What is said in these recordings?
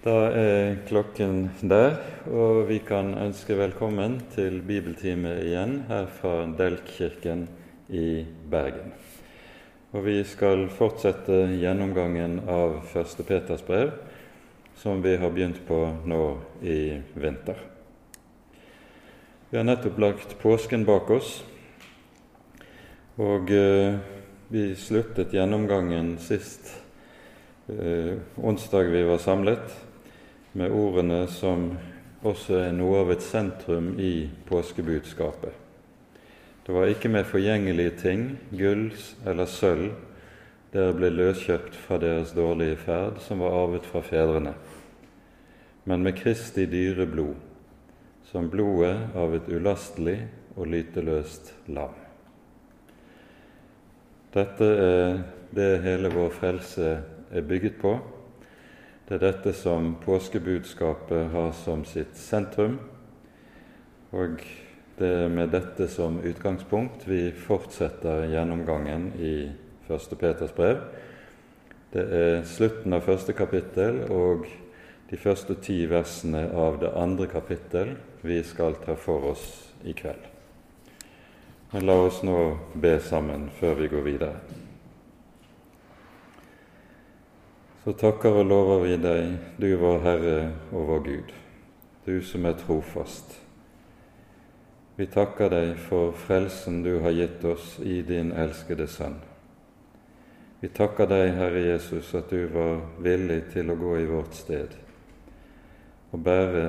Da er klokken der, og vi kan ønske velkommen til bibeltime igjen her fra Delkkirken i Bergen. Og Vi skal fortsette gjennomgangen av Første Peters brev, som vi har begynt på nå i vinter. Vi har nettopp lagt påsken bak oss, og eh, vi sluttet gjennomgangen sist eh, onsdag vi var samlet med ordene som også er noe av et sentrum i påskebudskapet. Det var ikke med forgjengelige ting, gull eller sølv, dere ble løskjøpt fra deres dårlige ferd, som var arvet fra fedrene, men med Kristi dyre blod, som blodet av et ulastelig og lyteløst lam. Dette er det hele vår frelse er bygget på, det er dette som påskebudskapet har som sitt sentrum, og det er med dette som utgangspunkt vi fortsetter gjennomgangen i 1. Peters brev. Det er slutten av første kapittel og de første ti versene av det andre kapittel vi skal ta for oss i kveld. Men la oss nå be sammen før vi går videre. Så takker og lover vi deg, du vår Herre og vår Gud, du som er trofast. Vi takker deg for frelsen du har gitt oss i din elskede Sønn. Vi takker deg, Herre Jesus, at du var villig til å gå i vårt sted og bære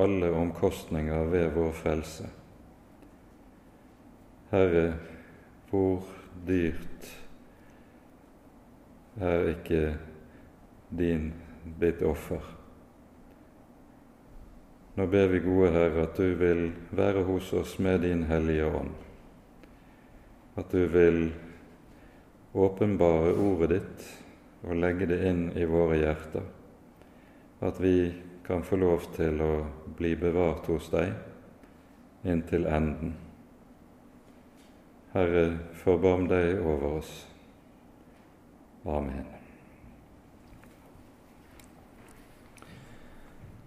alle omkostninger ved vår frelse. Herre, hvor dyrt er ikke din ditt offer. Nå ber vi, gode Herre, at du vil være hos oss med din Hellige Ånd, at du vil åpenbare ordet ditt og legge det inn i våre hjerter, at vi kan få lov til å bli bevart hos deg inntil enden. Herre, forbarm deg over oss. Amen.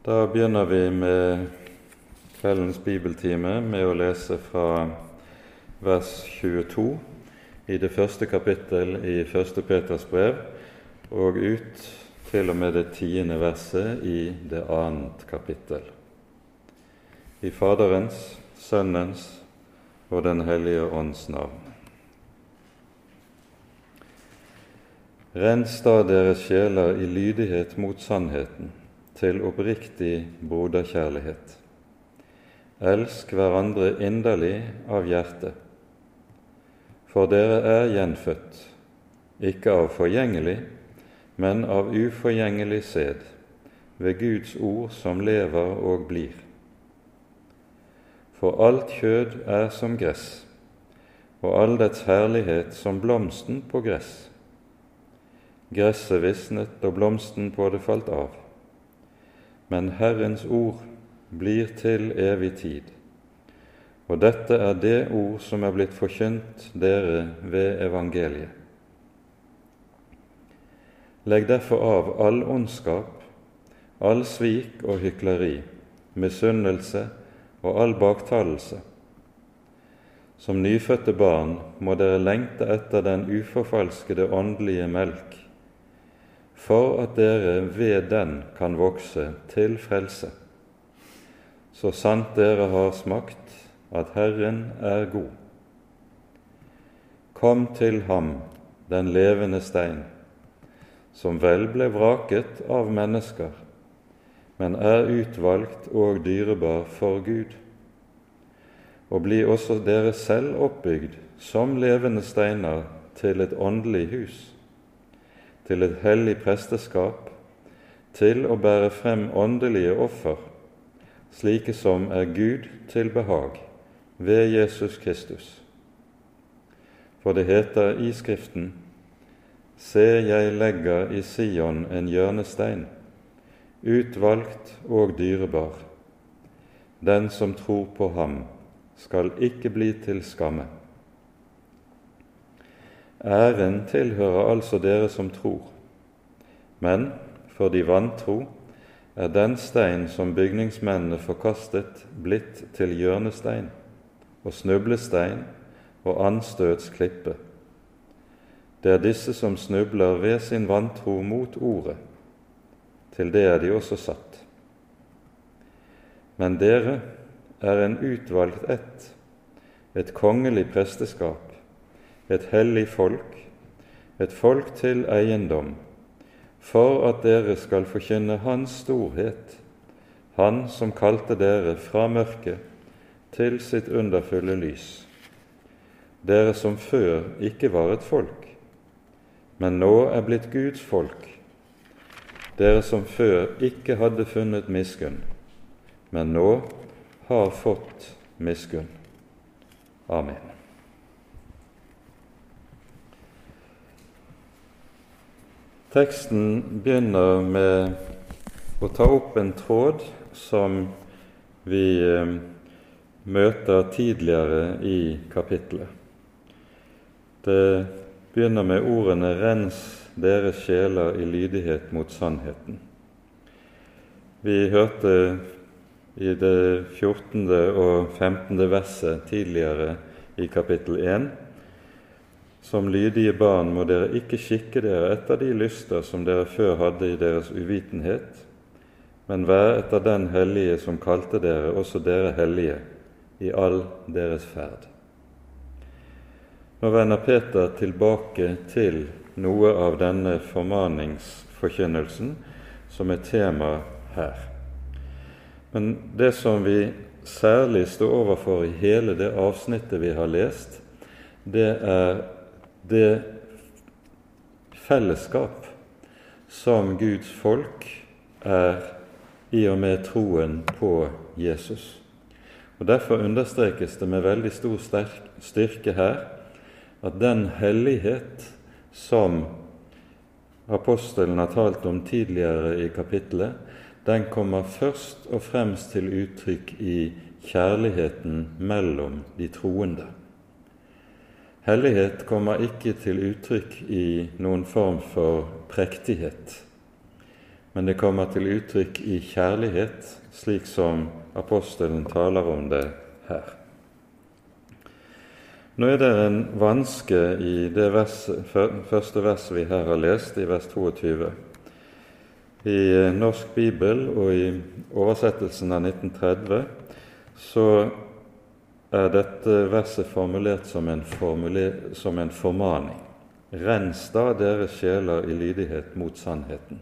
Da begynner vi med kveldens bibeltime med å lese fra vers 22 i det første kapittel i første Peters brev og ut til og med det tiende verset i det annet kapittel. I Faderens, Sønnens og Den hellige ånds navn. Rens da deres sjeler i lydighet mot sannheten til oppriktig broderkjærlighet. Elsk hverandre inderlig av hjertet, for dere er gjenfødt, ikke av forgjengelig, men av uforgjengelig sæd, ved Guds ord som lever og blir. For alt kjød er som gress, og all dets herlighet som blomsten på gress. Gresset visnet og blomsten på det falt av men Herrens ord blir til evig tid. Og dette er det ord som er blitt forkynt dere ved evangeliet. Legg derfor av all ondskap, all svik og hykleri, misunnelse og all baktalelse. Som nyfødte barn må dere lengte etter den uforfalskede åndelige melk, for at dere ved den kan vokse til frelse, så sant dere har smakt at Herren er god. Kom til ham, den levende stein, som vel ble vraket av mennesker, men er utvalgt og dyrebar for Gud. Og bli også dere selv oppbygd som levende steiner til et åndelig hus til et hellig presteskap, til å bære frem åndelige offer, slike som er Gud til behag, ved Jesus Kristus. For det heter i Skriften:" Se, jeg legger i Sion en hjørnestein, utvalgt og dyrebar. Den som tror på ham, skal ikke bli til skamme. Æren tilhører altså dere som tror, men for de vantro er den stein som bygningsmennene forkastet, blitt til hjørnestein og snublestein og anstøtsklippe. Det er disse som snubler ved sin vantro mot Ordet. Til det er de også satt. Men dere er en utvalgt ett, et kongelig presteskap, et hellig folk, et folk til eiendom, for at dere skal forkynne Hans storhet, Han som kalte dere fra mørket til sitt underfulle lys. Dere som før ikke var et folk, men nå er blitt Guds folk. Dere som før ikke hadde funnet miskunn, men nå har fått miskunn. Amen. Teksten begynner med å ta opp en tråd som vi eh, møter tidligere i kapittelet. Det begynner med ordene 'rens deres sjeler i lydighet mot sannheten'. Vi hørte i det 14. og 15. verset tidligere i kapittel 1 som lydige barn må dere ikke skikke dere etter de lyster som dere før hadde i deres uvitenhet, men vær etter den hellige som kalte dere, også dere hellige, i all deres ferd. Nå vender Peter tilbake til noe av denne formaningsforkynnelsen som er tema her. Men det som vi særlig står overfor i hele det avsnittet vi har lest, det er det fellesskap som Guds folk er i og med troen på Jesus. Og Derfor understrekes det med veldig stor styrke her at den hellighet som apostelen har talt om tidligere i kapittelet, den kommer først og fremst til uttrykk i kjærligheten mellom de troende. Hellighet kommer ikke til uttrykk i noen form for prektighet, men det kommer til uttrykk i kjærlighet, slik som apostelen taler om det her. Nå er det en vanske i det verset, første verset vi her har lest, i vers 22. I Norsk bibel og i oversettelsen av 1930 så er dette verset formulert som en, formuler, som en formaning. Rens da deres sjeler i lydighet mot sannheten.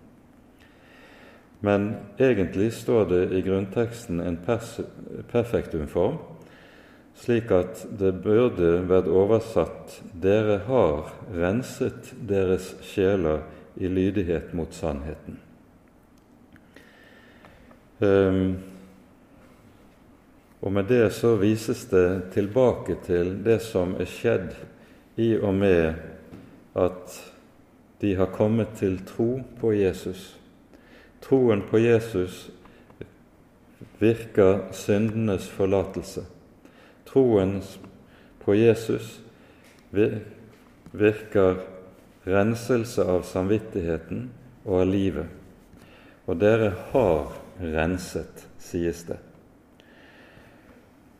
Men egentlig står det i grunnteksten en perfektumform, slik at det burde vært oversatt 'Dere har renset deres sjeler i lydighet mot sannheten'. Um, og med det så vises det tilbake til det som er skjedd i og med at de har kommet til tro på Jesus. Troen på Jesus virker syndenes forlatelse. Troen på Jesus virker renselse av samvittigheten og av livet. Og dere har renset, sies det.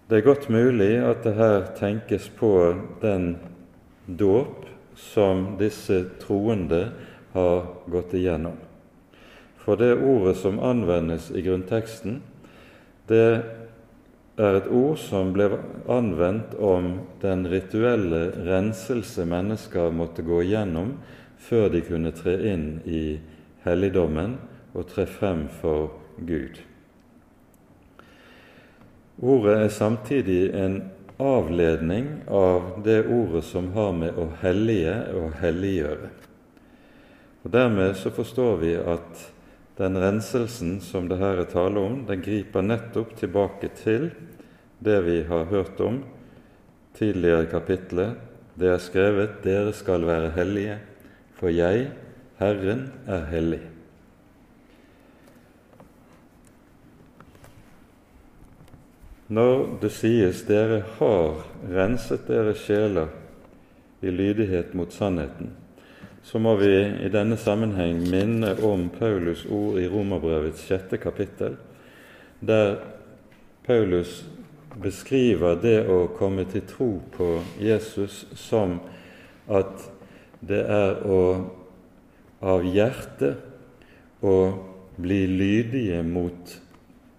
Det er godt mulig at det her tenkes på den dåp som disse troende har gått igjennom. For det ordet som anvendes i grunnteksten, det er et ord som ble anvendt om den rituelle renselse mennesker måtte gå igjennom før de kunne tre inn i helligdommen og tre frem for Gud. Ordet er samtidig en avledning av det ordet som har med å hellige og helliggjøre. Og Dermed så forstår vi at den renselsen som det her er tale om, den griper nettopp tilbake til det vi har hørt om tidligere i kapitlet. Det er skrevet 'Dere skal være hellige, for jeg, Herren, er hellig'. Når det sies 'dere har renset dere sjeler i lydighet mot sannheten', så må vi i denne sammenheng minne om Paulus ord i Romerbrevets sjette kapittel, der Paulus beskriver det å komme til tro på Jesus som at det er å av hjertet å bli lydige mot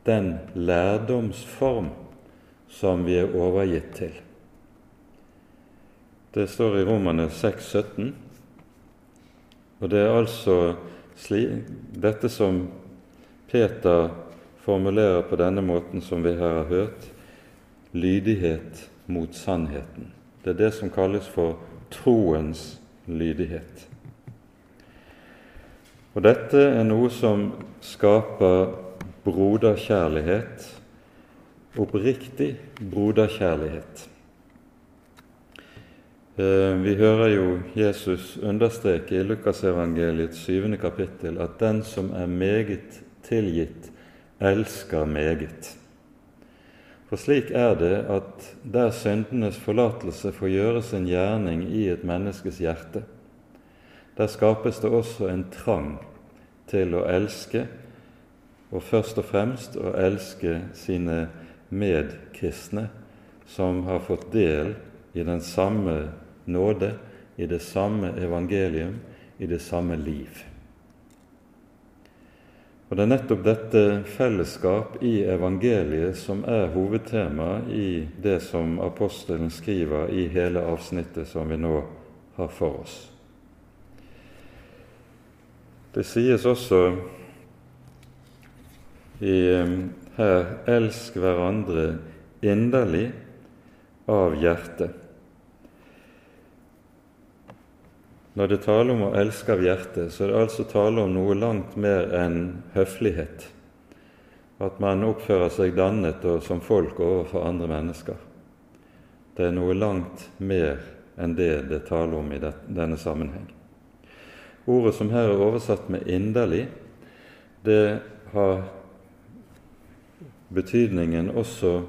den lærdomsform som vi er overgitt til. Det står i Romane 6, 17. Og det er altså dette som Peter formulerer på denne måten som vi her har hørt lydighet mot sannheten. Det er det som kalles for troens lydighet. Og dette er noe som skaper broderkjærlighet, oppriktig broderkjærlighet. Eh, vi hører jo Jesus understreke i Lukasevangeliets syvende kapittel at den som er meget tilgitt, elsker meget. For slik er det at der syndenes forlatelse får gjøre sin gjerning i et menneskes hjerte, der skapes det også en trang til å elske, og først og fremst å elske sine medkristne, som har fått del i den samme nåde, i det samme evangelium, i det samme liv. Og Det er nettopp dette fellesskap i evangeliet som er hovedtema i det som apostelen skriver i hele avsnittet som vi nå har for oss. Det sies også i, her 'elsk hverandre inderlig av hjertet'. Når det taler om å elske av hjertet, så er det altså tale om noe langt mer enn høflighet. At man oppfører seg dannet og som folk overfor andre mennesker. Det er noe langt mer enn det det taler om i denne sammenheng. Ordet som her er oversatt med 'inderlig', det har betydningen også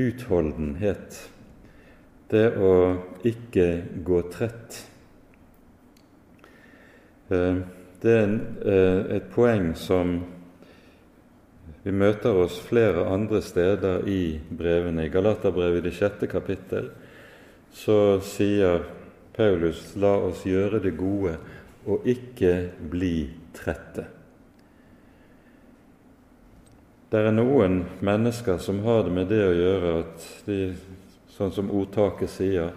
utholdenhet. Det å ikke gå trett Eh, det er eh, et poeng som vi møter oss flere andre steder i brevene. I Galaterbrevet i det sjette kapittel så sier Paulus 'la oss gjøre det gode og ikke bli trette'. Det er noen mennesker som har det med det å gjøre at de, sånn som ordtaket sier,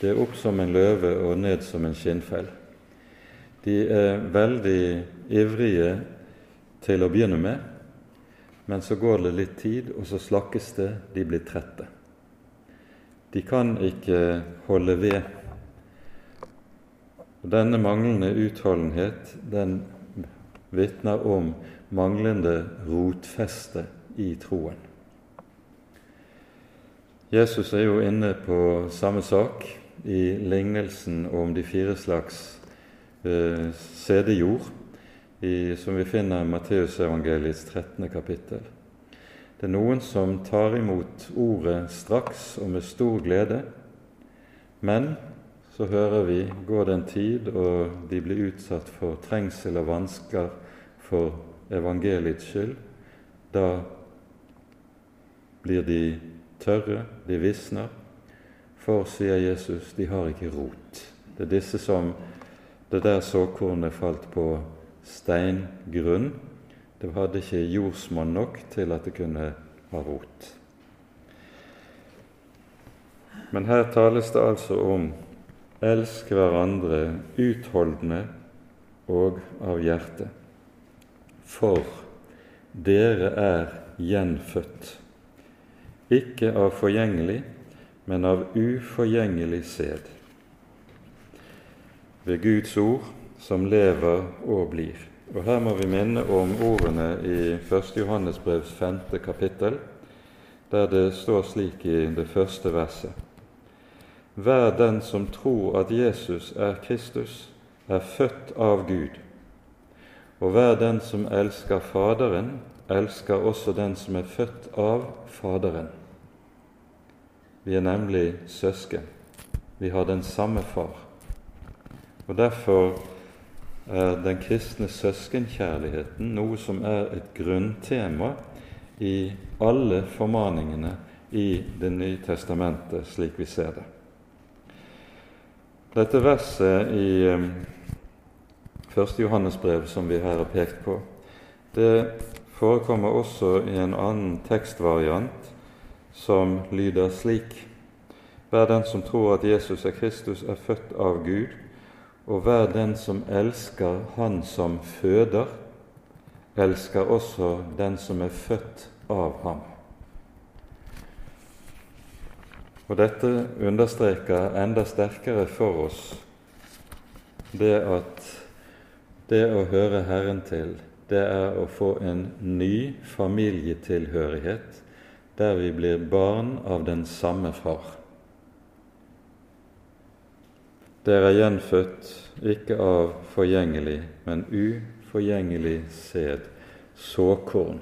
det er opp som en løve og ned som en skinnfell. De er veldig ivrige til å begynne med, men så går det litt tid, og så slakkes det, de blir trette. De kan ikke holde ved. Og Denne manglende utholdenhet den vitner om manglende rotfeste i troen. Jesus er jo inne på samme sak i lignelsen om de fire slags eh, sædjord, som vi finner i Matteusevangeliets 13. kapittel. Det er noen som tar imot ordet straks og med stor glede, men så hører vi går det en tid, og de blir utsatt for trengsel og vansker for evangeliets skyld. Da blir de tørre, de visner, for, sier Jesus, de har ikke rot. Det er disse som det der såkornet falt på steingrunn. Det hadde ikke jordsmonn nok til at det kunne ha rot. Men her tales det altså om elsk hverandre utholdende og av hjertet. For dere er gjenfødt, ikke av forgjengelig, men av uforgjengelig sæd ved Guds ord som lever og blir. Og Her må vi minne om ordene i 1. Johannes brevs 5. kapittel, der det står slik i det første verset. Hver den som tror at Jesus er Kristus, er født av Gud. Og hver den som elsker Faderen, elsker også den som er født av Faderen. Vi er nemlig søsken. Vi har den samme far. Og Derfor er den kristne søskenkjærligheten noe som er et grunntema i alle formaningene i Det nye testamentet, slik vi ser det. Dette verset i 1. Johannesbrev som vi her har pekt på, det forekommer også i en annen tekstvariant som lyder slik Hver den som tror at Jesus er Kristus, er født av Gud, og hver den som elsker Han som føder, elsker også den som er født av ham. Og Dette understreker enda sterkere for oss det at det å høre Herren til, det er å få en ny familietilhørighet der vi blir barn av den samme far. Dere er gjenfødt ikke av forgjengelig, men uforgjengelig sæd, såkorn.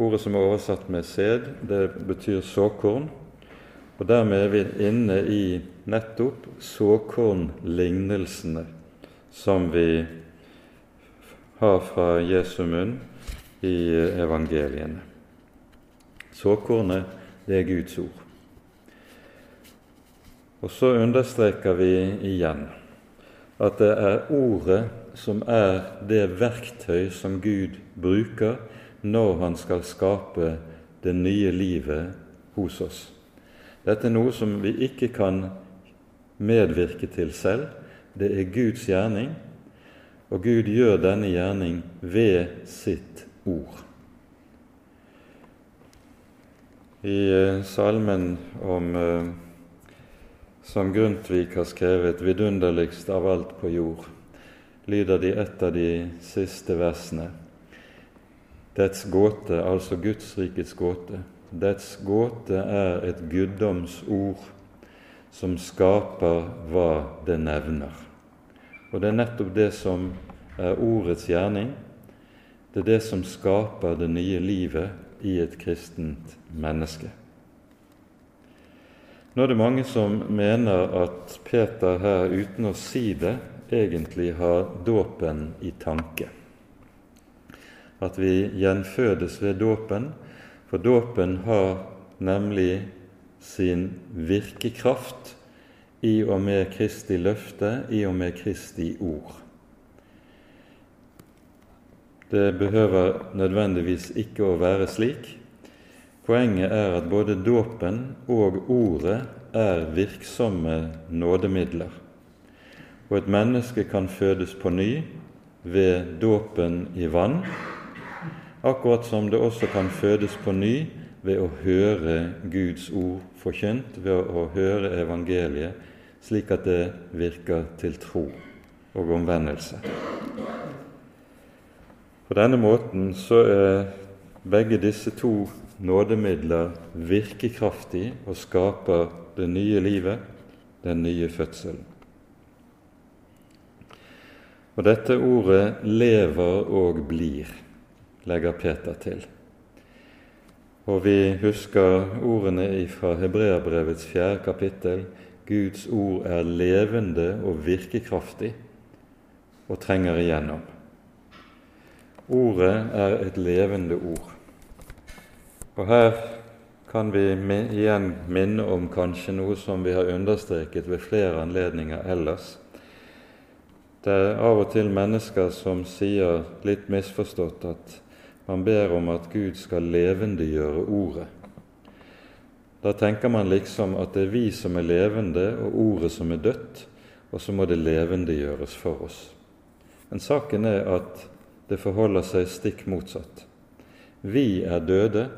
Ordet som er oversatt med sæd, det betyr såkorn. Og dermed er vi inne i nettopp såkornlignelsene som vi har fra Jesu munn i evangeliene. Såkornet, det er Guds ord. Og så understreker vi igjen at det er Ordet som er det verktøy som Gud bruker når Han skal skape det nye livet hos oss. Dette er noe som vi ikke kan medvirke til selv. Det er Guds gjerning, og Gud gjør denne gjerning ved sitt ord. I eh, salmen om, eh, som Grundtvig har skrevet, 'Vidunderligst av alt på jord', lyder de et av de siste versene. Dets gåte, altså Guds rikets gåte, dets gåte er et guddomsord som skaper hva det nevner. Og det er nettopp det som er ordets gjerning. Det er det som skaper det nye livet i et kristent menneske. Nå er det mange som mener at Peter her, uten å si det, egentlig har dåpen i tanke at vi gjenfødes ved dåpen, for dåpen har nemlig sin virkekraft i og med Kristi løfte, i og med Kristi ord. Det behøver nødvendigvis ikke å være slik. Poenget er at både dåpen og ordet er virksomme nådemidler. Og et menneske kan fødes på ny ved dåpen i vann, akkurat som det også kan fødes på ny ved å høre Guds ord forkynt, ved å høre evangeliet, slik at det virker til tro og omvendelse. På denne måten så er begge disse to nådemidler virkekraftige og skaper det nye livet, den nye fødselen. Og dette ordet lever og blir legger Peter til. Og vi husker ordene fra Hebreabrevets fjerde kapittel. Guds ord er levende og virkekraftig og trenger igjennom. Ordet er et levende ord. Og her kan vi igjen minne om kanskje noe som vi har understreket ved flere anledninger ellers. Det er av og til mennesker som sier litt misforstått at man ber om at Gud skal levendegjøre Ordet. Da tenker man liksom at det er vi som er levende, og Ordet som er dødt, og så må det levendegjøres for oss. Men saken er at det forholder seg stikk motsatt. Vi er døde,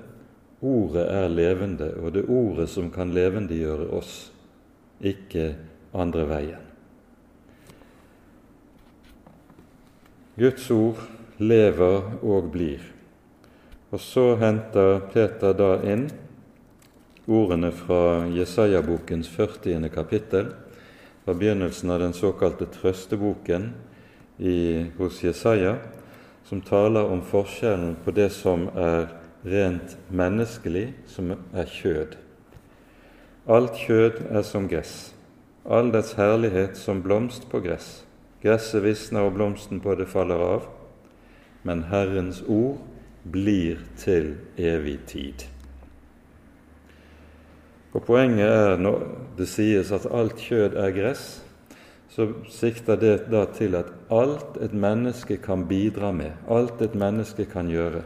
Ordet er levende, og det er Ordet som kan levendegjøre oss, ikke andre veien. Guds ord lever og blir. Og så henter Peter da inn ordene fra Jesaja-bokens 40. kapittel, fra begynnelsen av den såkalte trøsteboken i, hos Jesaja, som taler om forskjellen på det som er rent menneskelig, som er kjød. Alt kjød er som gress, all dets herlighet som blomst på gress. gresset visner og blomsten på det faller av, men Herrens ord blir til evig tid. Og Poenget er når det sies at alt kjød er gress, så sikter det da til at alt et menneske kan bidra med, alt et menneske kan gjøre,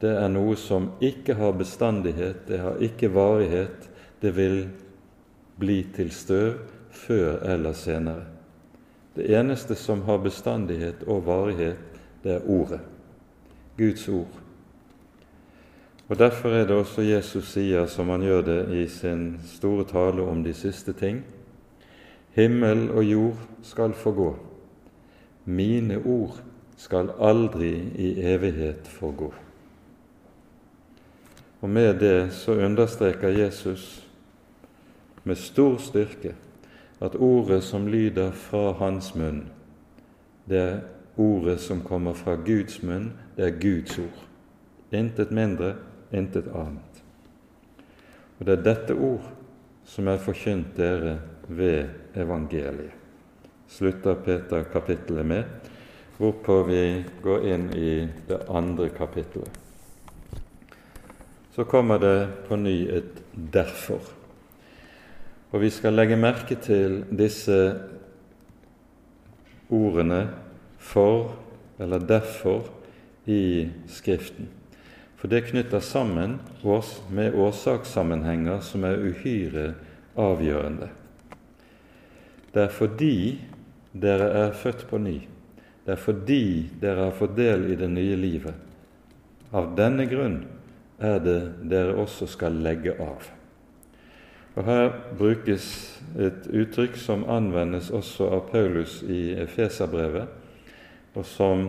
det er noe som ikke har bestandighet, det har ikke varighet, det vil bli til støv før eller senere. Det eneste som har bestandighet og varighet, det er Ordet, Guds ord. Og Derfor er det også Jesus sier, som han gjør det i sin store tale om de siste ting, himmel og jord skal forgå, mine ord skal aldri i evighet forgå. Og med det så understreker Jesus med stor styrke at ordet som lyder fra hans munn, det er ordet som kommer fra Guds munn, det er Guds ord. Intet mindre, intet annet. Og det er dette ord som er forkynt dere ved evangeliet. Slutter Peter kapittelet med, hvorpå vi går inn i det andre kapittelet. Så kommer det på ny et 'derfor'. Og vi skal legge merke til disse ordene 'for' eller 'derfor' i Skriften. For det knytter sammen oss med årsakssammenhenger som er uhyre avgjørende. Det er fordi dere er født på ny. Det er fordi dere har fått del i det nye livet. Av denne grunn er det dere også skal legge av. Og Her brukes et uttrykk som anvendes også av Paulus i Efeserbrevet, og som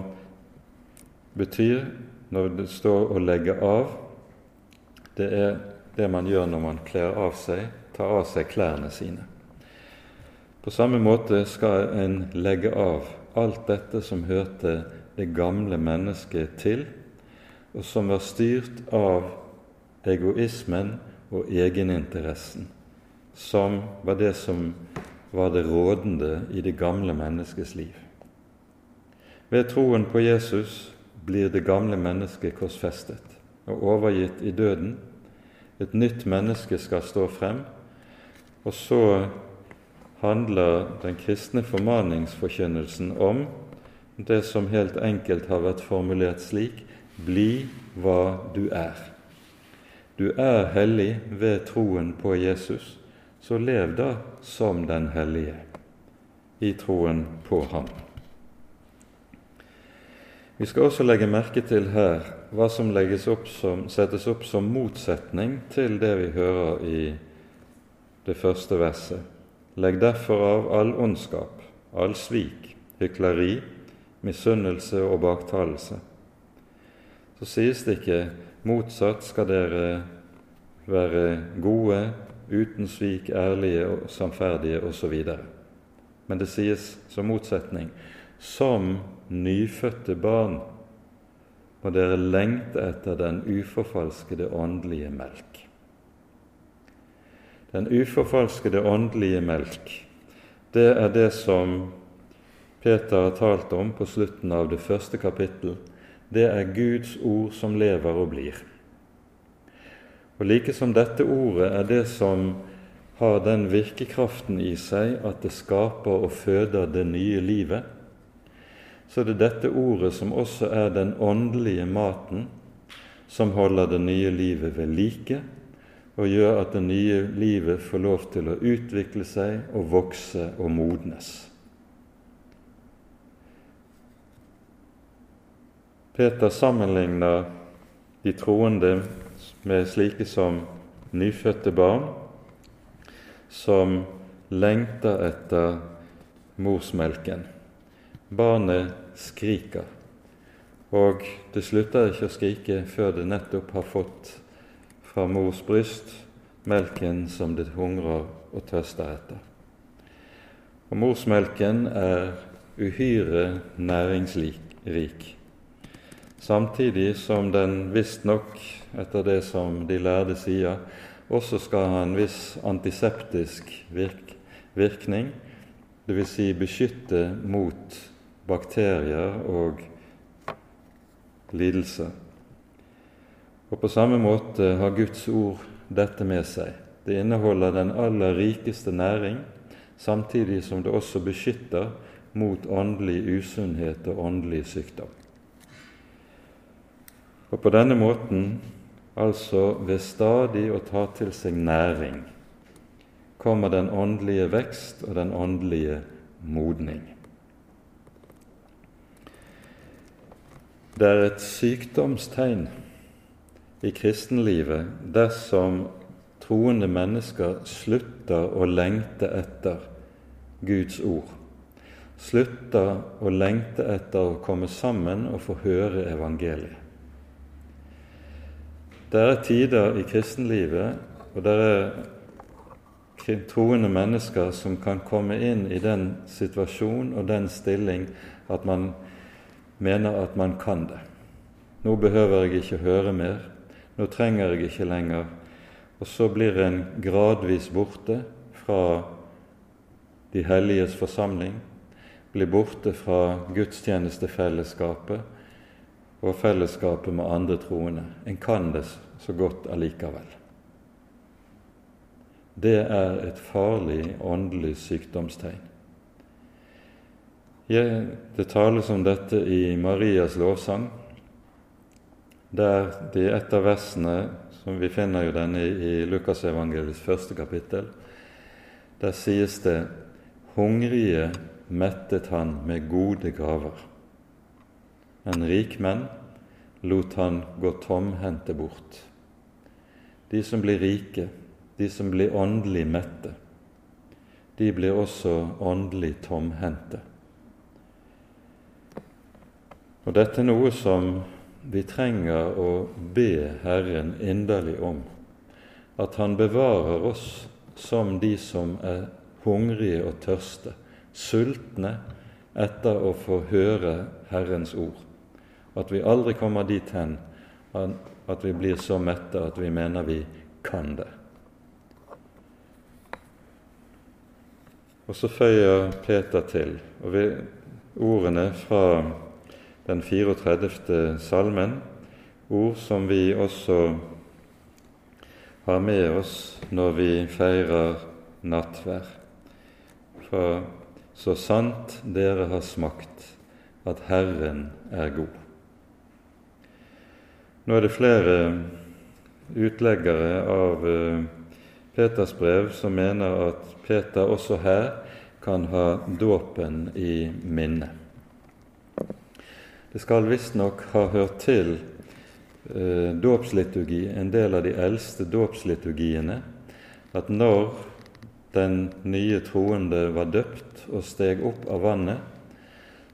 betyr, når det står 'å legge av', det er det man gjør når man kler av seg, tar av seg klærne sine. På samme måte skal en legge av alt dette som hørte det gamle mennesket til, og som var styrt av egoismen og egeninteressen, som var det som var det rådende i det gamle menneskets liv. Ved troen på Jesus blir det gamle mennesket korsfestet og overgitt i døden. Et nytt menneske skal stå frem, og så handler den kristne formaningsforkynnelsen om det som helt enkelt har vært formulert slik bli hva du er. Du er hellig ved troen på Jesus, så lev da som den hellige i troen på ham. Vi skal også legge merke til her hva som opp som, settes opp som motsetning til det vi hører i det første verset. Legg derfor av all ondskap, all svik, hykleri, misunnelse og baktalelse så sies det ikke motsatt skal dere være gode, uten svik, ærlige og samferdige osv. Men det sies som motsetning som nyfødte barn og dere lengter etter den uforfalskede åndelige melk. Den uforfalskede åndelige melk, det er det som Peter har talt om på slutten av det første kapittel det er Guds ord som lever og blir. Og like som dette ordet er det som har den virkekraften i seg at det skaper og føder det nye livet, så er det dette ordet som også er den åndelige maten som holder det nye livet ved like, og gjør at det nye livet får lov til å utvikle seg og vokse og modnes. Peter sammenligner de troende med slike som nyfødte barn som lengter etter morsmelken. Barnet skriker, og det slutter ikke å skrike før det nettopp har fått fra mors bryst melken som det hungrer og tørster etter. Og morsmelken er uhyre næringsrik samtidig som den visstnok, etter det som de lærde sier, også skal ha en viss antiseptisk virk, virkning dvs. Si beskytte mot bakterier og lidelse. Og på samme måte har Guds ord dette med seg. Det inneholder den aller rikeste næring, samtidig som det også beskytter mot åndelig usunnhet og åndelig sykdom. Og på denne måten, altså ved stadig å ta til seg næring, kommer den åndelige vekst og den åndelige modning. Det er et sykdomstegn i kristenlivet dersom troende mennesker slutter å lengte etter Guds ord, slutter å lengte etter å komme sammen og få høre evangeliet. Det er tider i kristenlivet, og det er troende mennesker som kan komme inn i den situasjon og den stilling at man mener at man kan det. Nå behøver jeg ikke høre mer, nå trenger jeg ikke lenger. Og så blir en gradvis borte fra de helliges forsamling, blir borte fra gudstjenestefellesskapet og fellesskapet med andre troende. En kan det så godt allikevel. Det er et farlig åndelig sykdomstegn. Det tales om dette i Marias lovsang, der det i et av versene, som vi finner jo denne i Lukasevangeliets første kapittel, der sies det hungrige mettet han med gode gaver. En rik menn lot han gå tomhendte bort. De som blir rike, de som blir åndelig mette, de blir også åndelig tomhendte. Og dette er noe som vi trenger å be Herren inderlig om, at Han bevarer oss som de som er hungrige og tørste, sultne etter å få høre Herrens ord. At vi aldri kommer dit hen at vi blir så mette at vi mener vi kan det. Og så føyer Peter til, og vi, ordene fra den 34. salmen, ord som vi også har med oss når vi feirer nattvær. For så sant dere har smakt at Herren er god. Nå er det flere utleggere av eh, Peters brev som mener at Peter også her kan ha dåpen i minne. Det skal visstnok ha hørt til eh, dåpsliturgi, en del av de eldste dåpsliturgiene, at når den nye troende var døpt og steg opp av vannet,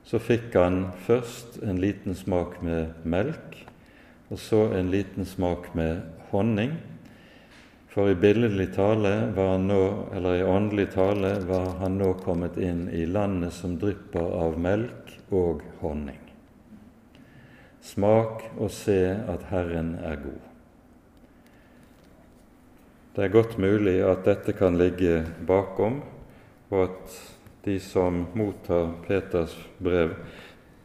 så fikk han først en liten smak med melk, og så en liten smak med honning. For i billedlig tale var han nå, eller i åndelig tale var han nå kommet inn i landet som drypper av melk og honning. Smak og se at Herren er god. Det er godt mulig at dette kan ligge bakom, og at de som mottar Peters brev,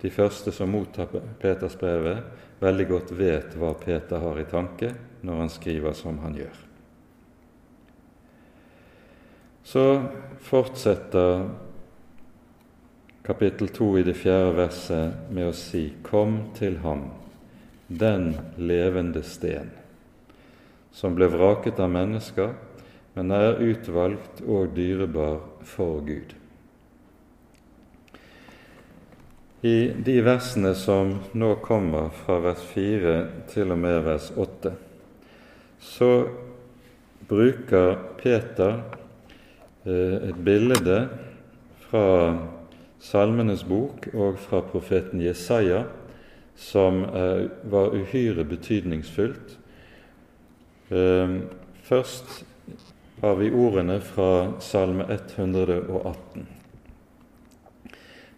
de første som mottar Peters brevet, veldig godt vet hva Peter har i tanke når han skriver som han gjør. Så fortsetter kapittel 2 i det fjerde verset med å si:" Kom til ham, den levende sten, som ble vraket av mennesker, men er utvalgt og dyrebar for Gud. I de versene som nå kommer fra vers 4 til og med vers 8, så bruker Peter eh, et bilde fra Salmenes bok og fra profeten Jesaja, som var uhyre betydningsfullt. Ehm, først har vi ordene fra Salme 118.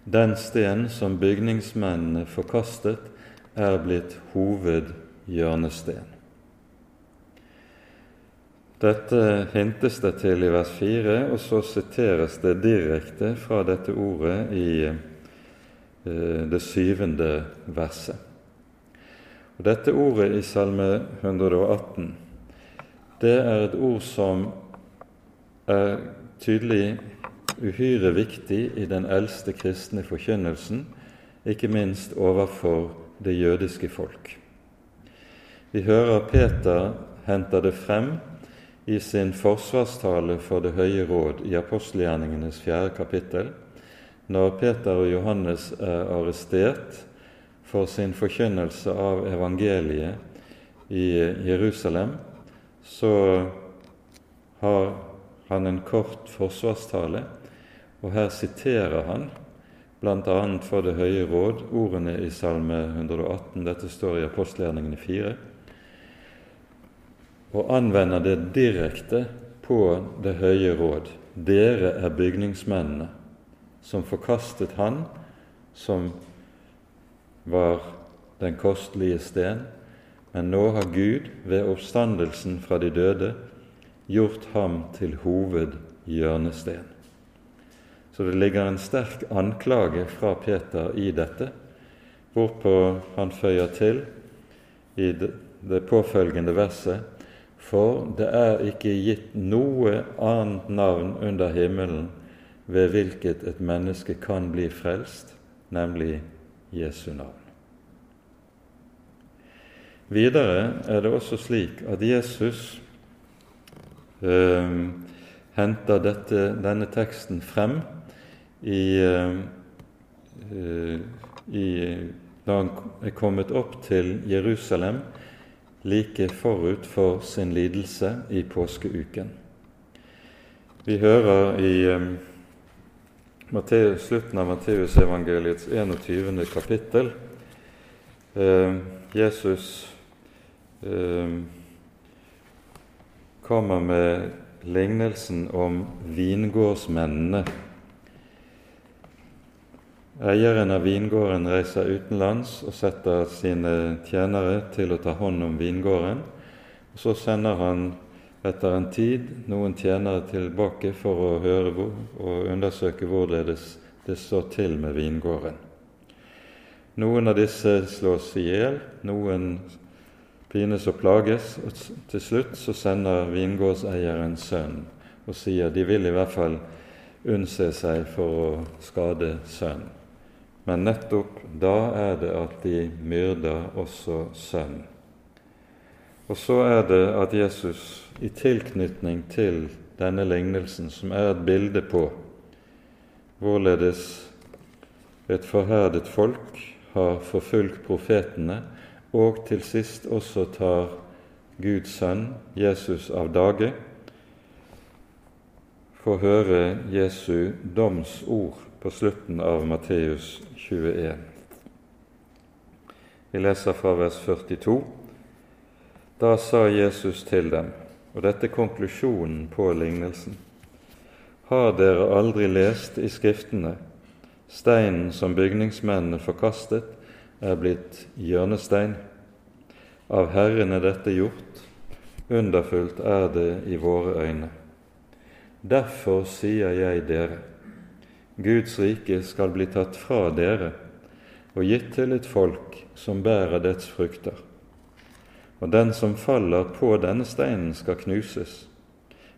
Den sten som bygningsmennene forkastet, er blitt hovedhjørnesten. Dette hintes det til i vers 4, og så siteres det direkte fra dette ordet i eh, det syvende verset. Og Dette ordet i Salme 118 det er et ord som er tydelig uhyre viktig i den eldste kristne forkynnelsen, ikke minst overfor det jødiske folk. Vi hører Peter henter det frem i sin forsvarstale for Det høye råd i apostelgjerningenes fjerde kapittel, når Peter og Johannes er arrestert for sin forkynnelse av evangeliet i Jerusalem, så har han en kort forsvarstale, og her siterer han bl.a. for Det høye råd ordene i Salme 118. Dette står i apostelgjerningene 4. Og anvender det direkte på Det høye råd. Dere er bygningsmennene som forkastet Han som var den kostelige sten, men nå har Gud ved oppstandelsen fra de døde gjort ham til hovedhjørnesten. Så det ligger en sterk anklage fra Peter i dette, hvorpå han føyer til i det påfølgende verset For det er ikke gitt noe annet navn under himmelen ved hvilket et menneske kan bli frelst, nemlig Jesu navn. Videre er det også slik at Jesus eh, henter dette, denne teksten frem i, eh, i, da han er kommet opp til Jerusalem like forut for sin lidelse i påskeuken. Vi hører i Matteus, slutten av Matteusevangeliets 21. kapittel eh, Jesus eh, kommer med lignelsen om vingårdsmennene. Eieren av vingården reiser utenlands og setter sine tjenere til å ta hånd om vingården. Så sender han etter en tid noen tjenere tilbake for å høre og undersøke hvorledes det står til med vingården. Noen av disse slås i hjel, noen pines og plages, og til slutt så sender vingårdseieren sønnen og sier de vil i hvert fall unnse seg for å skade sønn. Men nettopp da er det at de myrder også sønn. Og så er det at Jesus i tilknytning til denne lignelsen, som er et bilde på hvorledes et forherdet folk har forfulgt profetene og til sist også tar Guds sønn, Jesus, av dage, får høre Jesu domsord på slutten av Matteus 21. Vi leser fra vers 42. Da sa Jesus til dem, og dette er konklusjonen på lignelsen, har dere aldri lest i Skriftene steinen som bygningsmennene forkastet, er blitt hjørnestein. Av Herren er dette gjort, underfullt er det i våre øyne. Derfor sier jeg dere, Guds rike skal bli tatt fra dere og gitt til et folk som bærer dets frukter. Og den som faller på denne steinen, skal knuses,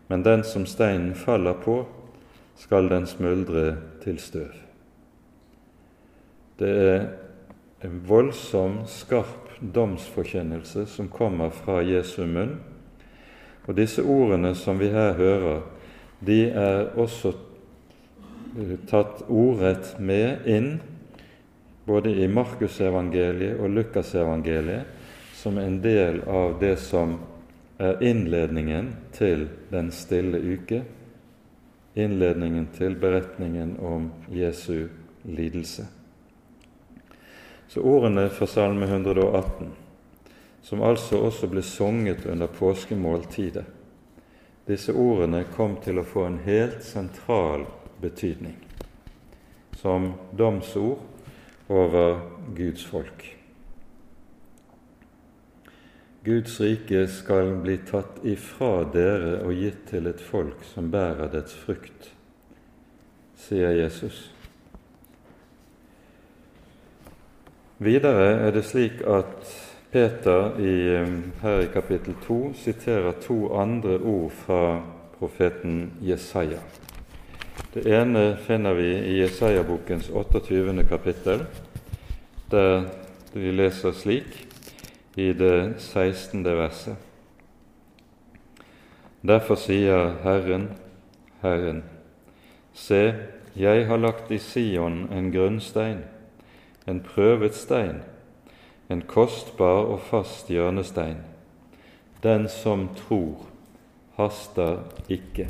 men den som steinen faller på, skal den smuldre til støv. Det er en voldsom, skarp domsforkynnelse som kommer fra Jesu munn. Og disse ordene som vi her hører, de er også tatt ordrett med inn både i Markusevangeliet og Lukasevangeliet som en del av det som er innledningen til Den stille uke, innledningen til beretningen om Jesu lidelse. Så ordene fra Salme 118, som altså også ble sunget under påskemåltidet, disse ordene kom til å få en helt sentral betydning som domsord over Guds folk. Guds rike skal bli tatt ifra dere og gitt til et folk som bærer dets frukt, sier Jesus. Videre er det slik at Peter i, her i kapittel 2 siterer to andre ord fra profeten Jesaja. Det ene finner vi i Jesaja-bokens 28. kapittel, der vi leser slik i det 16. verset. Derfor sier Herren, Herren, se, jeg har lagt i Sion en grunnstein, en prøvet stein, en kostbar og fast hjørnestein. Den som tror, haster ikke.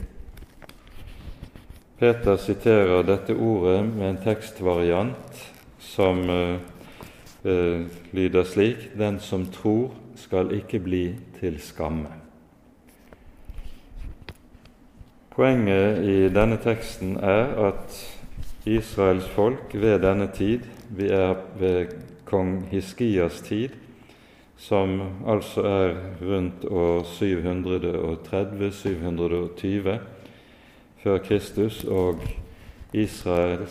Peter siterer dette ordet med en tekstvariant som uh, uh, lyder slik Den som tror, skal ikke bli til skamme. Poenget i denne teksten er at Israels folk ved denne tid, vi er ved kong Hiskias tid, som altså er rundt år 730-720 før Kristus, og Israel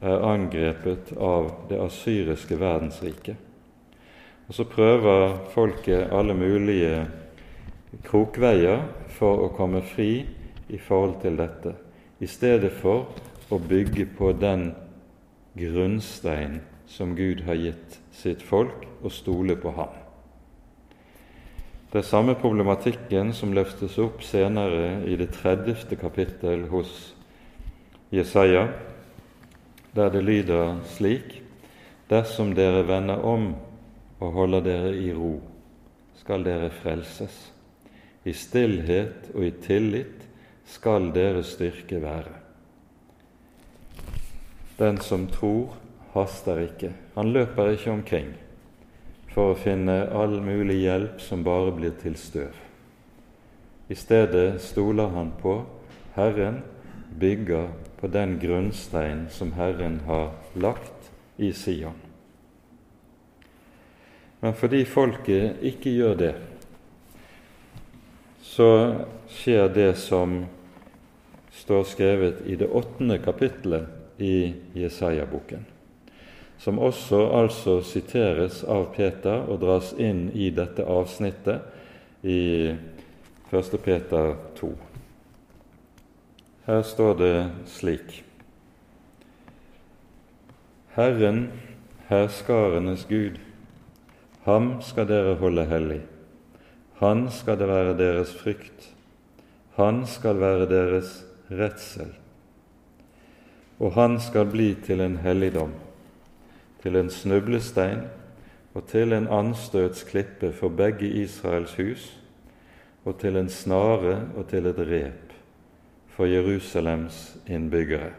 er angrepet av det asyriske verdensriket. Og Så prøver folket alle mulige krokveier for å komme fri i forhold til dette, i stedet for å bygge på den grunnstein som Gud har gitt sitt folk, og stole på ham. Det er samme problematikken som løftes opp senere i det 30. kapittel hos Jesaja, der det lyder slik.: Dersom dere vender om og holder dere i ro, skal dere frelses. I stillhet og i tillit skal deres styrke være. Den som tror, haster ikke. Han løper ikke omkring for å finne all mulig hjelp som bare blir til støv. I stedet stoler han på Herren, bygger på den grunnstein som Herren har lagt i Sion. Men fordi folket ikke gjør det, så skjer det som står skrevet i det åttende kapittelet i Jesaja-boken som også altså siteres av Peter og dras inn i dette avsnittet i 1. Peter 2. Her står det slik Herren, herskarenes Gud, ham skal dere holde hellig. Han skal det være deres frykt. Han skal være deres redsel. Og han skal bli til en helligdom til en snublestein og til en anstøtsklippe for begge Israels hus, og til en snare og til et rep for Jerusalems innbyggere.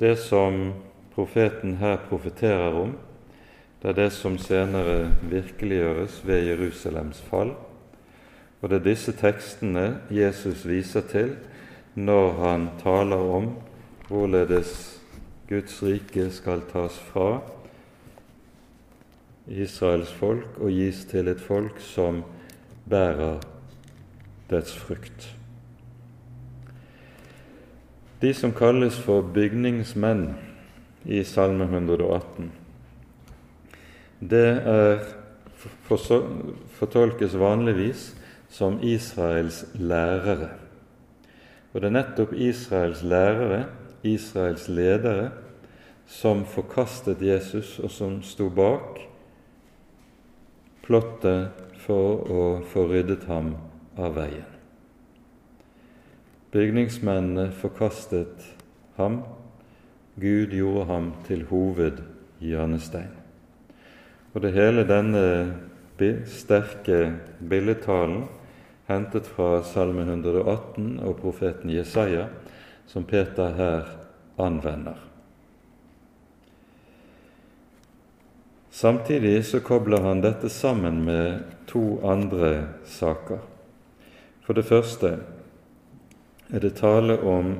Det som profeten her profeterer om, det er det som senere virkeliggjøres ved Jerusalems fall. Og det er disse tekstene Jesus viser til når han taler om hvorledes Guds rike skal tas fra Israels folk og gis til et folk som bærer dets frukt. De som kalles for bygningsmenn i Salme 118, det er fortolkes vanligvis som Israels lærere. Og det er nettopp Israels lærere Israels ledere som forkastet Jesus, og som sto bak plottet for å få ryddet ham av veien. Bygningsmennene forkastet ham. Gud gjorde ham til hovedhjørnestein. Og det hele denne sterke billedtalen hentet fra Salme 118 og profeten Jesaja som Peter her anvender. Samtidig så kobler han dette sammen med to andre saker. For det første er det tale om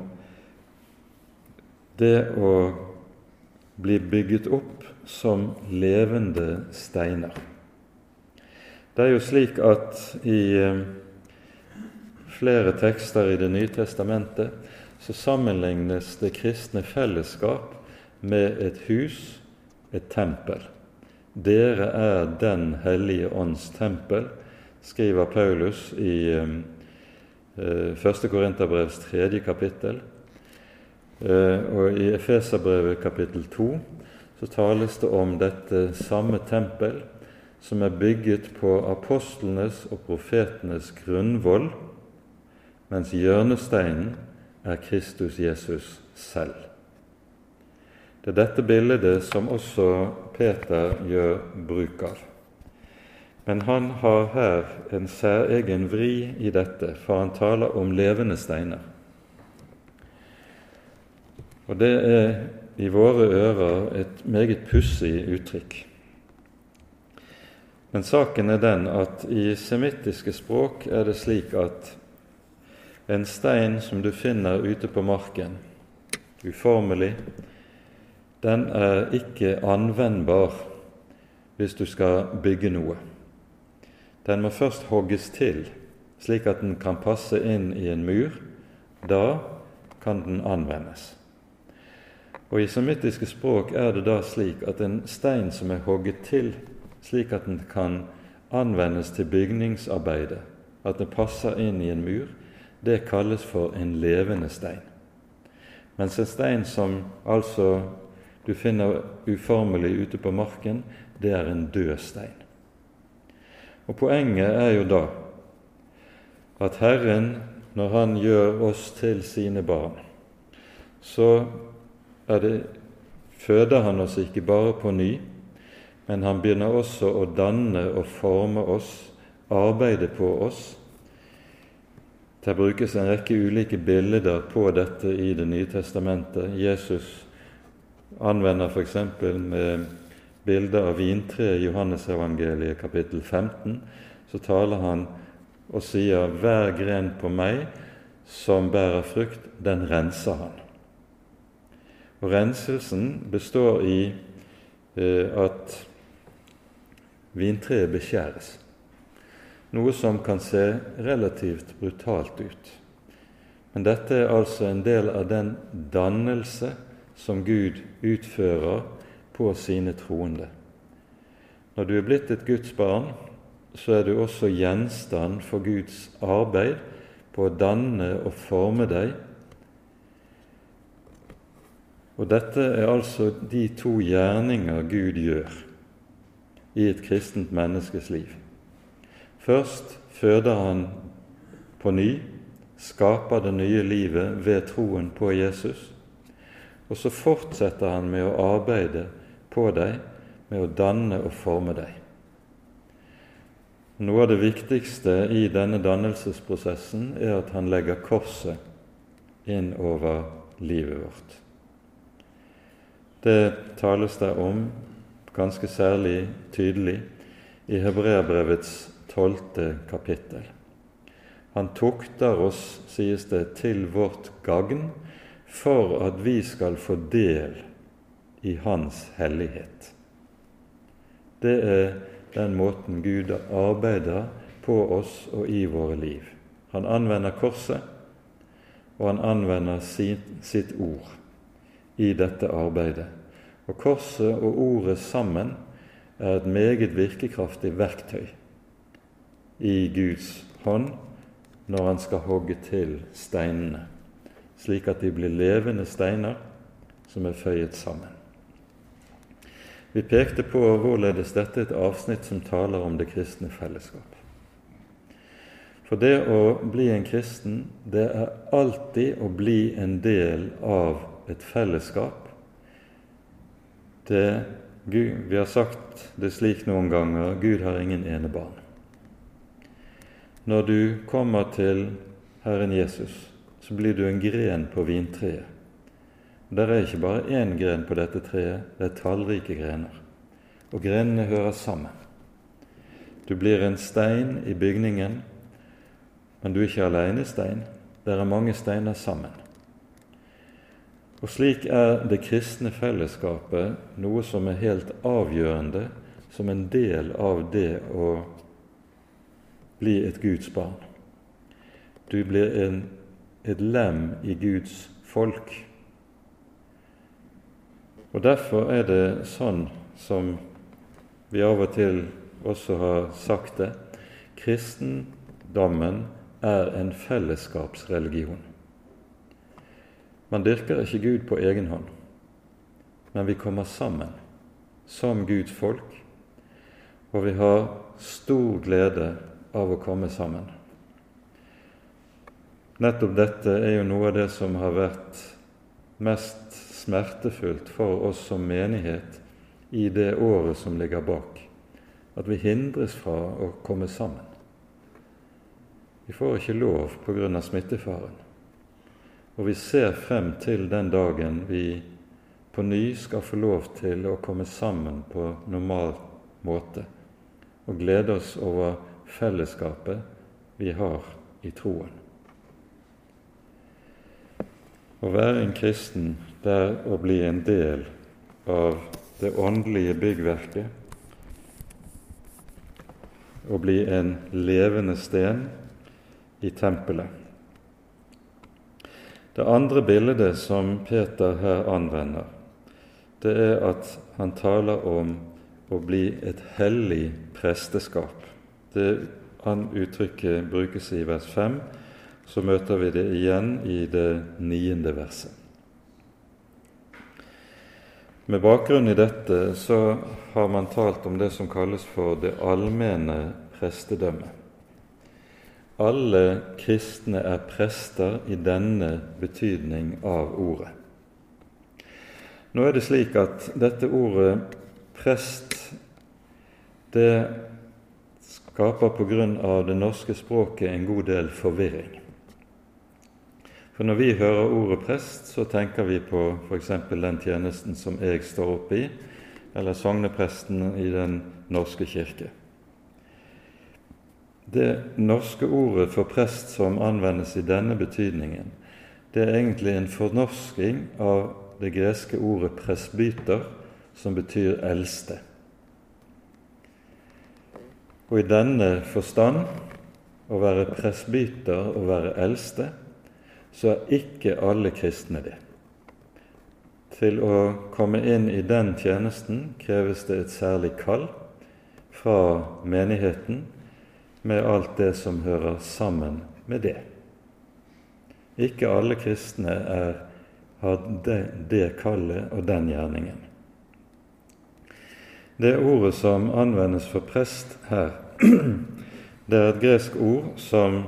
det å bli bygget opp som levende steiner. Det er jo slik at i eh, flere tekster i Det nye testamentet så sammenlignes det kristne fellesskap med et hus, et tempel. Dere er Den hellige ånds tempel, skriver Paulus i eh, 1. Korinterbrevs tredje kapittel. Eh, og i Efeserbrevet kapittel 2 så tales det om dette samme tempel som er bygget på apostlenes og profetenes grunnvoll, mens hjørnesteinen er Kristus Jesus selv. Det er dette bildet som også Peter gjør bruk av. Men han har her en særegen vri i dette, for han taler om levende steiner. Og det er i våre ører et meget pussig uttrykk. Men saken er den at i semittiske språk er det slik at en stein som du finner ute på marken, uformelig, den er ikke anvendbar hvis du skal bygge noe. Den må først hogges til, slik at den kan passe inn i en mur. Da kan den anvendes. Og I semittiske språk er det da slik at en stein som er hogget til, slik at den kan anvendes til bygningsarbeidet, at den passer inn i en mur, det kalles for en levende stein. Mens en stein som altså du finner uformelig ute på marken, det er en død stein. Og Poenget er jo da at Herren, når Han gjør oss til sine barn, så det, føder Han oss ikke bare på ny, men Han begynner også å danne og forme oss, arbeide på oss, det brukes en rekke ulike bilder på dette i Det nye testamentet. Jesus anvender f.eks. med bilder av vintreet i Johannesevangeliet kapittel 15. Så taler han og sier 'Hver gren på meg som bærer frukt, den renser han'. Og Renselsen består i eh, at vintreet beskjæres noe som kan se relativt brutalt ut. Men dette er altså en del av den dannelse som Gud utfører på sine troende. Når du er blitt et Guds barn, så er du også gjenstand for Guds arbeid på å danne og forme deg. Og dette er altså de to gjerninger Gud gjør i et kristent menneskes liv. Først føder han på ny, skaper det nye livet ved troen på Jesus. Og så fortsetter han med å arbeide på deg, med å danne og forme deg. Noe av det viktigste i denne dannelsesprosessen er at han legger korset inn over livet vårt. Det tales der om ganske særlig tydelig i Hebreabrevets tolvte kapittel. Han tukter oss, sies det, til vårt gagn, for at vi skal få del i Hans hellighet. Det er den måten Gud arbeider på oss og i våre liv. Han anvender korset, og han anvender sitt, ord i dette arbeidet. Og korset og ordet sammen er et meget virkekraftig verktøy i Guds hånd når han skal hogge til steinene, slik at de blir levende steiner som er føyet sammen. Vi pekte på hvorledes dette er et avsnitt som taler om det kristne fellesskap. For det å bli en kristen, det er alltid å bli en del av et fellesskap. Det, Gud, vi har sagt det slik noen ganger Gud har ingen enebarn når du kommer til Herren Jesus, så blir du en gren på vintreet. Der er ikke bare én gren på dette treet, det er tallrike grener. Og grenene hører sammen. Du blir en stein i bygningen, men du er ikke alene stein. Der er mange steiner sammen. Og slik er det kristne fellesskapet noe som er helt avgjørende som en del av det å bli et Guds barn. Du blir en, et lem i Guds folk. Og Derfor er det sånn som vi av og til også har sagt det kristendommen er en fellesskapsreligion. Man dyrker ikke Gud på egen hånd, men vi kommer sammen som Guds folk, og vi har stor glede av å komme sammen. Nettopp dette er jo noe av det som har vært mest smertefullt for oss som menighet i det året som ligger bak, at vi hindres fra å komme sammen. Vi får ikke lov pga. smittefaren. Og vi ser frem til den dagen vi på ny skal få lov til å komme sammen på normal måte og glede oss over fellesskapet vi har i troen. Å være en kristen det er å bli en del av det åndelige byggverket, å bli en levende sten i tempelet. Det andre bildet som Peter her anvender, det er at han taler om å bli et hellig presteskap. Det han uttrykket brukes i vers 5, så møter vi det igjen i det niende verset. Med bakgrunn i dette så har man talt om det som kalles for det allmenne prestedømmet. Alle kristne er prester i denne betydning av ordet. Nå er det slik at dette ordet prest det skaper av det norske språket en god del forvirring. For Når vi hører ordet prest, så tenker vi på f.eks. den tjenesten som jeg står oppe i, eller sognepresten i Den norske kirke. Det norske ordet for prest som anvendes i denne betydningen, det er egentlig en fornorsking av det greske ordet presbyter, som betyr eldste. Og i denne forstand, å være presbyter og være eldste, så er ikke alle kristne det. Til å komme inn i den tjenesten kreves det et særlig kall fra menigheten med alt det som hører sammen med det. Ikke alle kristne er, har det, det kallet og den gjerningen. Det ordet som anvendes for prest her, det er et gresk ord som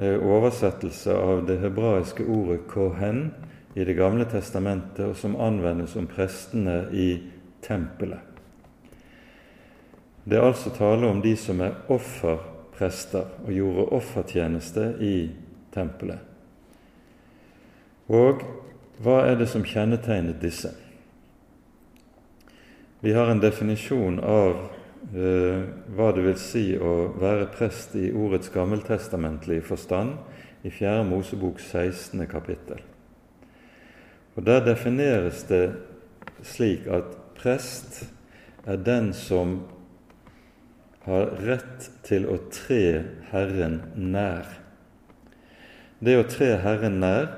er oversettelse av det hebraiske ordet kohen i Det gamle testamentet, og som anvendes om prestene i tempelet. Det er altså tale om de som er offerprester og gjorde offertjeneste i tempelet. Og hva er det som kjennetegnet disse? Vi har en definisjon av uh, hva det vil si å være prest i ordets gammeltestamentlige forstand i 4. Mosebok 16. kapittel. Og Der defineres det slik at prest er den som har rett til å tre Herren nær. Det å tre Herren nær,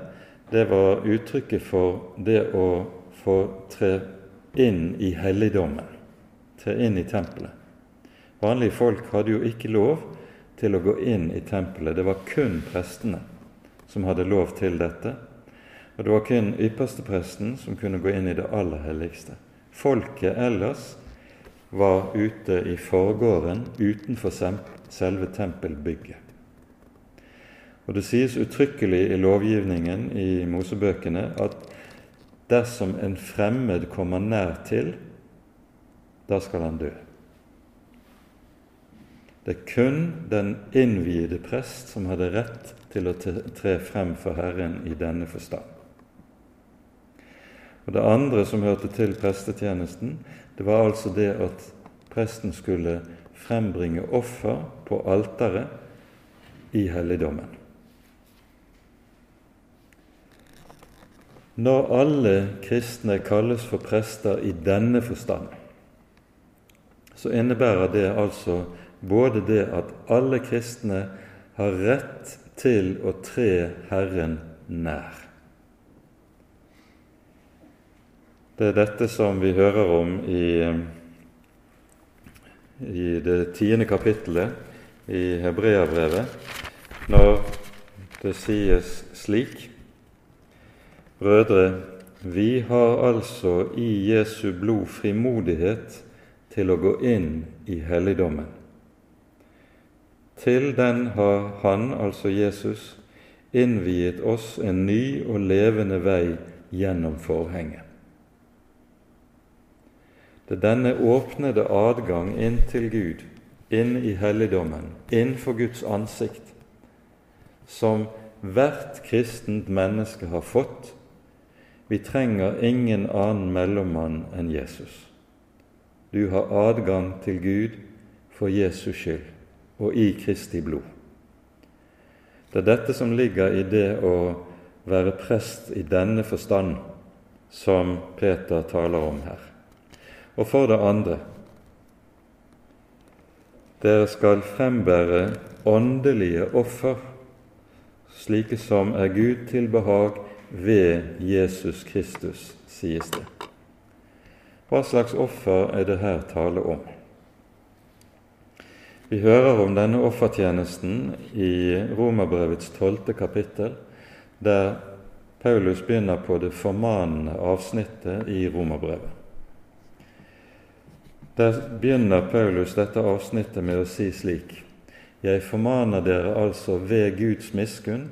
det var uttrykket for det å få tre inn i helligdommen, inn i tempelet. Vanlige folk hadde jo ikke lov til å gå inn i tempelet. Det var kun prestene som hadde lov til dette. Og det var kun ypperstepresten som kunne gå inn i det aller helligste. Folket ellers var ute i forgården utenfor selve tempelbygget. Og Det sies uttrykkelig i lovgivningen i Mosebøkene at dersom en fremmed kommer nær til, da skal han dø. Det er kun den innviede prest som hadde rett til å tre frem for Herren i denne forstand. Og Det andre som hørte til prestetjenesten, det var altså det at presten skulle frembringe offer på alteret i helligdommen. Når alle kristne kalles for prester i denne forstand, så innebærer det altså både det at alle kristne har rett til å tre Herren nær. Det er dette som vi hører om i, i det tiende kapittelet i Hebreabrevet, når det sies slik Brødre, vi har altså i Jesu blod frimodighet til å gå inn i helligdommen. Til den har Han, altså Jesus, innviet oss en ny og levende vei gjennom forhenget. Det er denne åpnede adgang inn til Gud, inn i helligdommen, inn for Guds ansikt, som hvert kristent menneske har fått. Vi trenger ingen annen mellommann enn Jesus. Du har adgang til Gud for Jesus skyld og i Kristi blod. Det er dette som ligger i det å være prest i denne forstand som Peter taler om her. Og for det andre dere skal frembære åndelige offer, slike som er Gud til behag ved Jesus Kristus, sies det. Hva slags offer er det her tale om? Vi hører om denne offertjenesten i Romerbrevets tolvte kapittel, der Paulus begynner på det formanende avsnittet i Romerbrevet. Der begynner Paulus dette avsnittet med å si slik.: Jeg formaner dere altså ved Guds miskunn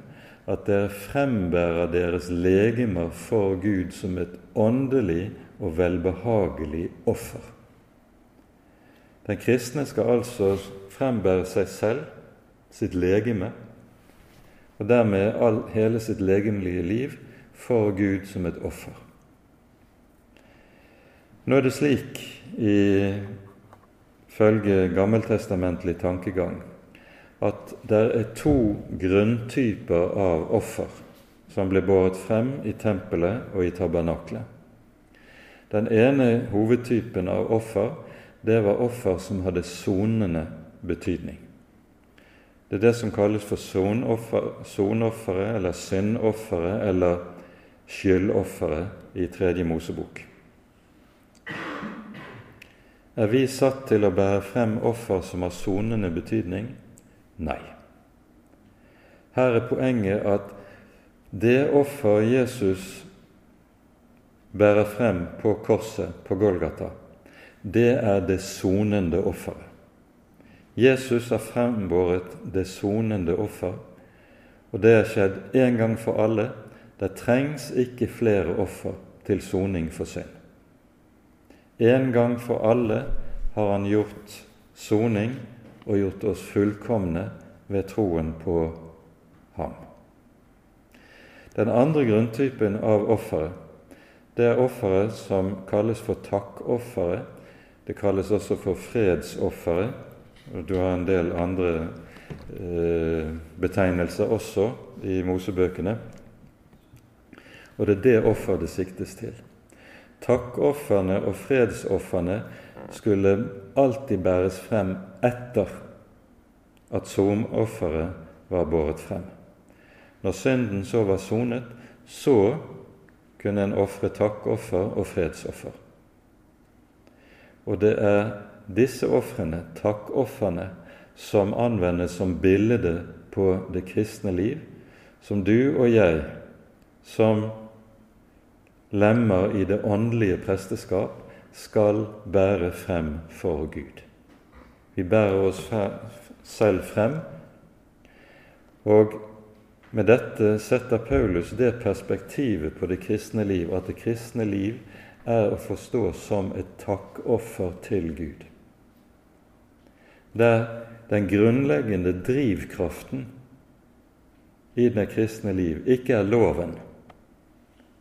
at dere frembærer deres legemer for Gud som et åndelig og velbehagelig offer. Den kristne skal altså frembære seg selv, sitt legeme, og dermed all, hele sitt legemlige liv for Gud som et offer. Nå er det slik ifølge gammeltestamentlig tankegang at det er to grunntyper av offer som ble båret frem i tempelet og i tabernaklet. Den ene hovedtypen av offer det var offer som hadde sonende betydning. Det er det som kalles for sonofferet eller syndofferet eller skyldofferet i Tredje Mosebok. Er vi satt til å bære frem offer som har sonende betydning? Nei. Her er poenget at det offer Jesus bærer frem på korset på Golgata, det er det sonende offeret. Jesus har frembåret det sonende offer, og det er skjedd én gang for alle. Det trengs ikke flere offer til soning for synd. En gang for alle har han gjort soning og gjort oss fullkomne ved troen på ham. Den andre grunntypen av offeret, det er offeret som kalles for takkofferet. Det kalles også for fredsofferet. Du har en del andre eh, betegnelser også i Mosebøkene. Og det er det offeret det siktes til. Takkofrene og fredsofrene skulle alltid bæres frem etter at somofferet var båret frem. Når synden så var sonet, så kunne en ofre takkoffer og fredsoffer. Og det er disse ofrene, takkofrene, som anvendes som bilde på det kristne liv, som du og jeg, som lemmer i det åndelige presteskap, skal bære frem for Gud. Vi bærer oss selv frem, og med dette setter Paulus det perspektivet på det kristne liv at det kristne liv er å forstå som et takkoffer til Gud. Der den grunnleggende drivkraften i det kristne liv ikke er loven,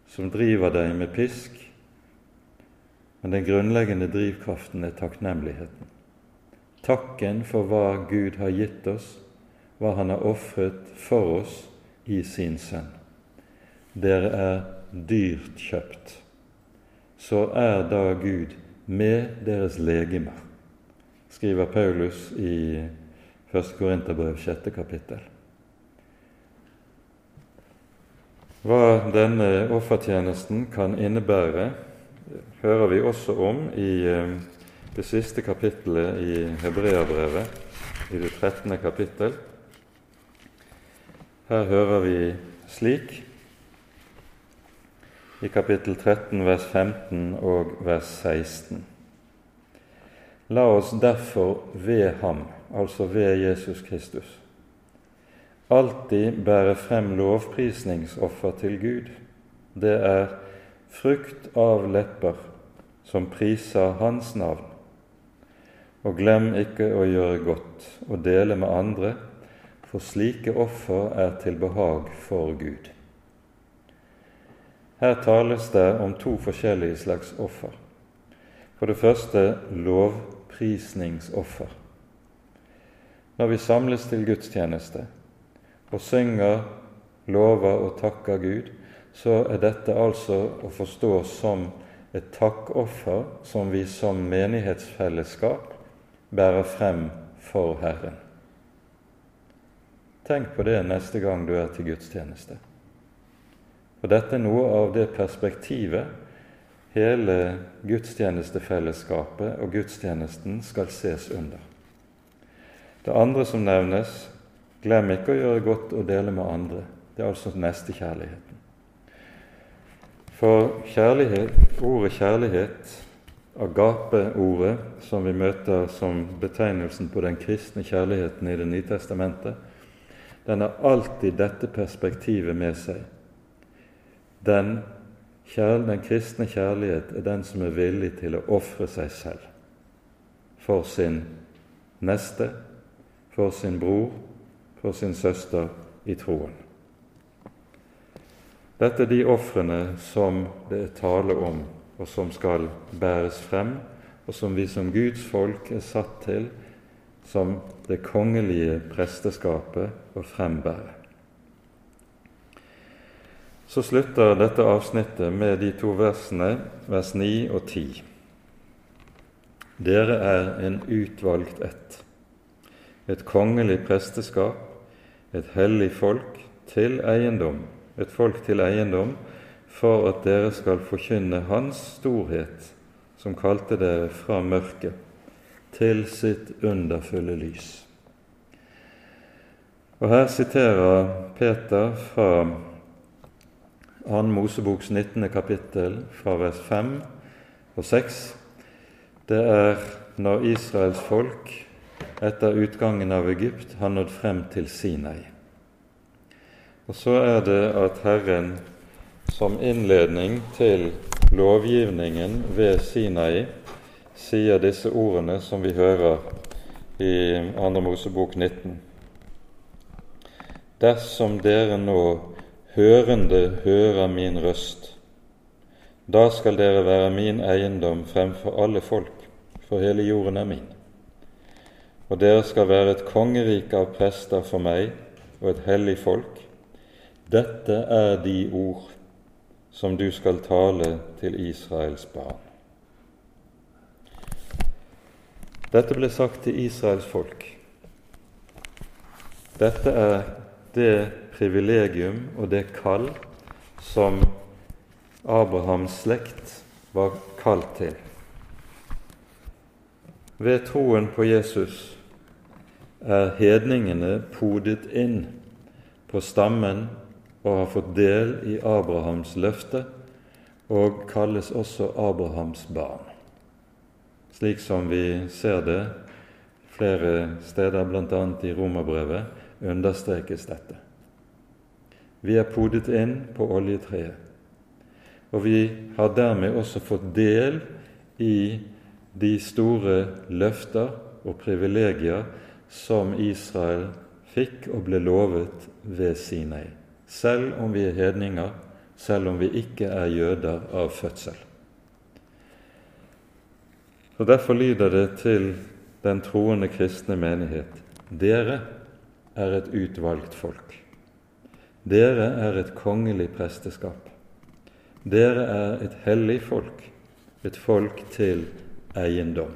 som driver deg med pisk, men den grunnleggende drivkraften er takknemligheten. Takken for hva Gud har gitt oss, hva Han har ofret for oss i sin Sønn. Dere er dyrt kjøpt, så er da Gud med deres legemer, skriver Paulus i 1. Korinterbrev 6. kapittel. Hva denne offertjenesten kan innebære, hører vi også om i eh, det siste kapittelet i Hebreabrevet, i det 13. kapittel. Her hører vi slik i kapittel 13, vers 15 og vers 16. La oss derfor ved ham, altså ved Jesus Kristus, alltid bære frem lovprisningsoffer til Gud. Det er frukt av lepper som priser Hans navn. Og glem ikke å gjøre godt og dele med andre, for slike offer er til behag for Gud. Her tales det om to forskjellige slags offer. For det første lovprisningsoffer. Når vi samles til gudstjeneste og synger, lover og takker Gud, så er dette altså å forstå som et takkoffer som vi som menighetsfellesskap bærer frem for Herren. Tenk på det neste gang du er til gudstjeneste. For dette er noe av det perspektivet hele gudstjenestefellesskapet og gudstjenesten skal ses under. Det andre som nevnes, glem ikke å gjøre godt og dele med andre. Det er altså nestekjærligheten. For kjærlighet, ordet kjærlighet, agape-ordet, som vi møter som betegnelsen på den kristne kjærligheten i Det nye testamentet, den har alltid dette perspektivet med seg. Den, den kristne kjærlighet er den som er villig til å ofre seg selv for sin neste, for sin bror, for sin søster i troen. Dette er de ofrene som det er tale om, og som skal bæres frem, og som vi som Guds folk er satt til som det kongelige presteskapet å frembære. Så slutter dette avsnittet med de to versene, vers 9 og 10. Dere er en utvalgt ett, et kongelig presteskap, et hellig folk til eiendom et folk til eiendom, for at dere skal forkynne Hans storhet, som kalte dere fra mørket til sitt underfulle lys. Og Her siterer Peter fra 2. Moseboks 19. kapittel, fra vers 5 og 6. Det er når Israels folk etter utgangen av Egypt har nådd frem til Sinai. Og så er det at Herren som innledning til lovgivningen ved Sinai sier disse ordene som vi hører i 2. Mosebok 19. Dersom dere nå hørende hører min røst, da skal dere være min eiendom fremfor alle folk, for hele jorden er min. Og dere skal være et kongerike av prester for meg og et hellig folk. Dette er de ord som du skal tale til Israels barn. Dette ble sagt til Israels folk. Dette er det privilegium og det kall som Abrahams slekt var kalt til. Ved troen på Jesus er hedningene podet inn på stammen og har fått del i Abrahams løfte og kalles også Abrahams barn. Slik som vi ser det flere steder, bl.a. i Romerbrevet, understrekes dette. Vi er podet inn på oljetreet, og vi har dermed også fått del i de store løfter og privilegier som Israel fikk og ble lovet ved Sinai selv om vi er hedninger, selv om vi ikke er jøder av fødsel. Og Derfor lyder det til den troende kristne menighet dere er et utvalgt folk. Dere er et kongelig presteskap. Dere er et hellig folk, et folk til eiendom.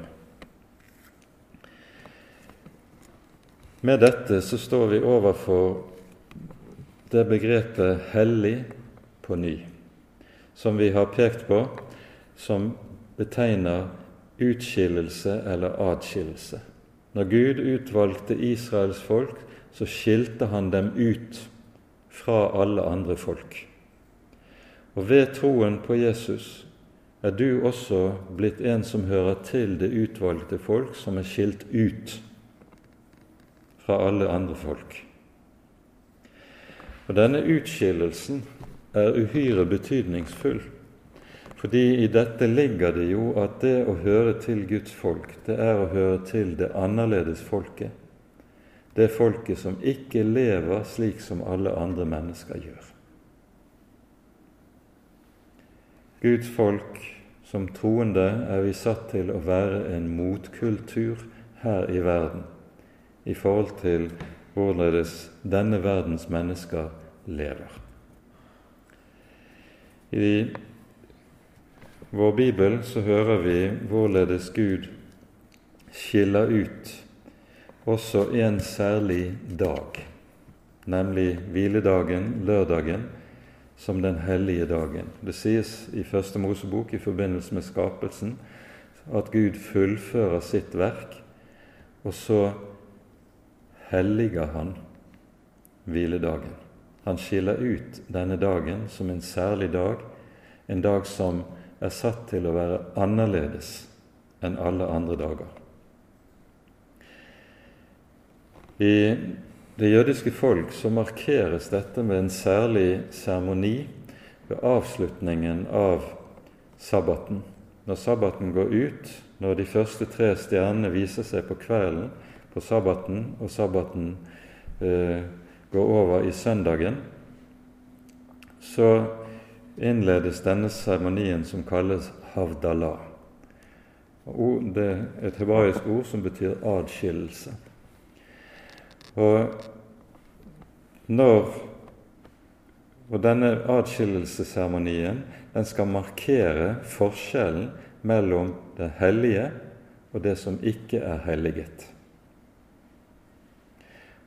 Med dette så står vi overfor det begrepet 'hellig' på ny, som vi har pekt på, som betegner utskillelse eller adskillelse. Når Gud utvalgte Israels folk, så skilte han dem ut fra alle andre folk. Og ved troen på Jesus er du også blitt en som hører til det utvalgte folk, som er skilt ut fra alle andre folk. Og Denne utskillelsen er uhyre betydningsfull, fordi i dette ligger det jo at det å høre til Guds folk, det er å høre til det annerledes folket, det folket som ikke lever slik som alle andre mennesker gjør. Guds folk som troende er vi satt til å være en motkultur her i verden i forhold til hvorledes denne verdens mennesker lever. I vår bibel så hører vi hvorledes Gud skiller ut også en særlig dag, nemlig hviledagen, lørdagen, som den hellige dagen. Det sies i Første Mosebok i forbindelse med skapelsen at Gud fullfører sitt verk, og så helliger han hviledagen. Han skiller ut denne dagen som en særlig dag, en dag som er satt til å være annerledes enn alle andre dager. I det jødiske folk så markeres dette med en særlig seremoni ved avslutningen av sabbaten. Når sabbaten går ut, når de første tre stjernene viser seg på kvelden, på sabbaten, og sabbaten eh, går over i søndagen, så innledes denne seremonien som kalles havdalah. Det er et hebraisk ord som betyr adskillelse. Og når og denne adskillelsesseremonien den skal markere forskjellen mellom det hellige og det som ikke er helliget.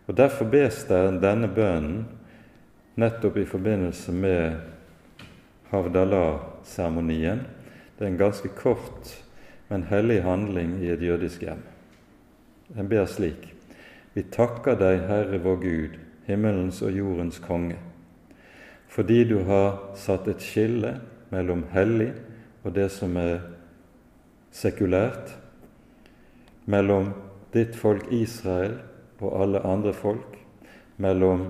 Og Derfor bes det denne bønnen nettopp i forbindelse med Havdalah-seremonien. Det er en ganske kort, men hellig handling i et jødisk hjem. Den ber slik.: Vi takker deg, Herre vår Gud, himmelens og jordens konge, fordi du har satt et skille mellom hellig og det som er sekulært, mellom ditt folk Israel og alle andre folk, mellom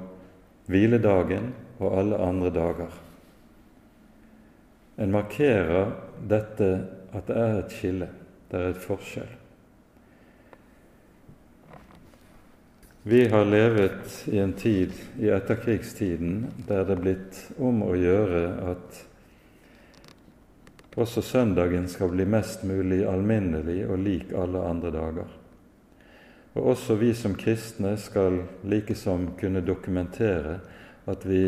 hviledagen og alle andre dager. En markerer dette at det er et skille, det er et forskjell. Vi har levet i en tid i etterkrigstiden der det er blitt om å gjøre at også søndagen skal bli mest mulig alminnelig og lik alle andre dager. Og også vi som kristne skal likesom kunne dokumentere at vi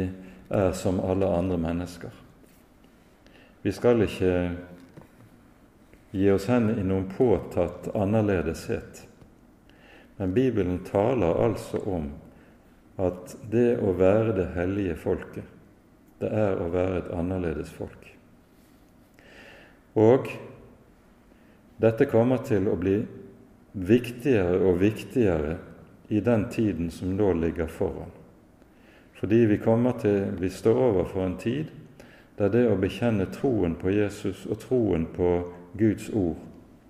er som alle andre mennesker. Vi skal ikke gi oss hen i noen påtatt annerledeshet. Men Bibelen taler altså om at det å være det hellige folket, det er å være et annerledes folk. Og dette kommer til å bli viktigere og viktigere i den tiden som nå ligger foran. Fordi vi til, vi står overfor en tid der det å bekjenne troen på Jesus og troen på Guds ord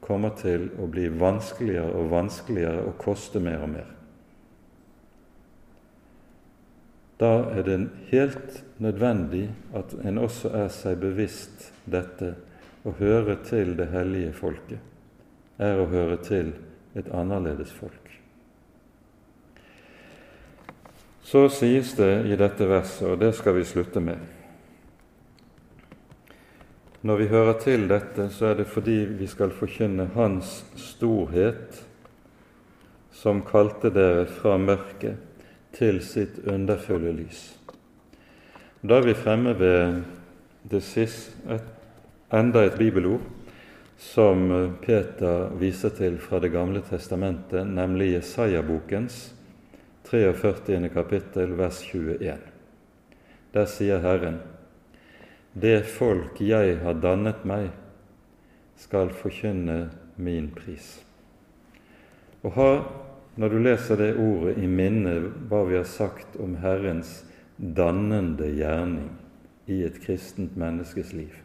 kommer til å bli vanskeligere og vanskeligere og koste mer og mer. Da er det helt nødvendig at en også er seg bevisst dette å høre til det hellige folket, er å høre til et annerledes folk. Så sies det i dette verset, og det skal vi slutte med Når vi hører til dette, så er det fordi vi skal forkynne Hans storhet, som kalte dere fra mørket til sitt underfulle lys. Da er vi fremme ved det siste, enda et bibelord som eh, Peter viser til fra Det gamle testamentet, nemlig Jesaja-bokens 43. kapittel, vers 21. Der sier Herren:" Det folk jeg har dannet meg, skal forkynne min pris. Og ha, når du leser det ordet, i minne hva vi har sagt om Herrens dannende gjerning i et kristent menneskes liv.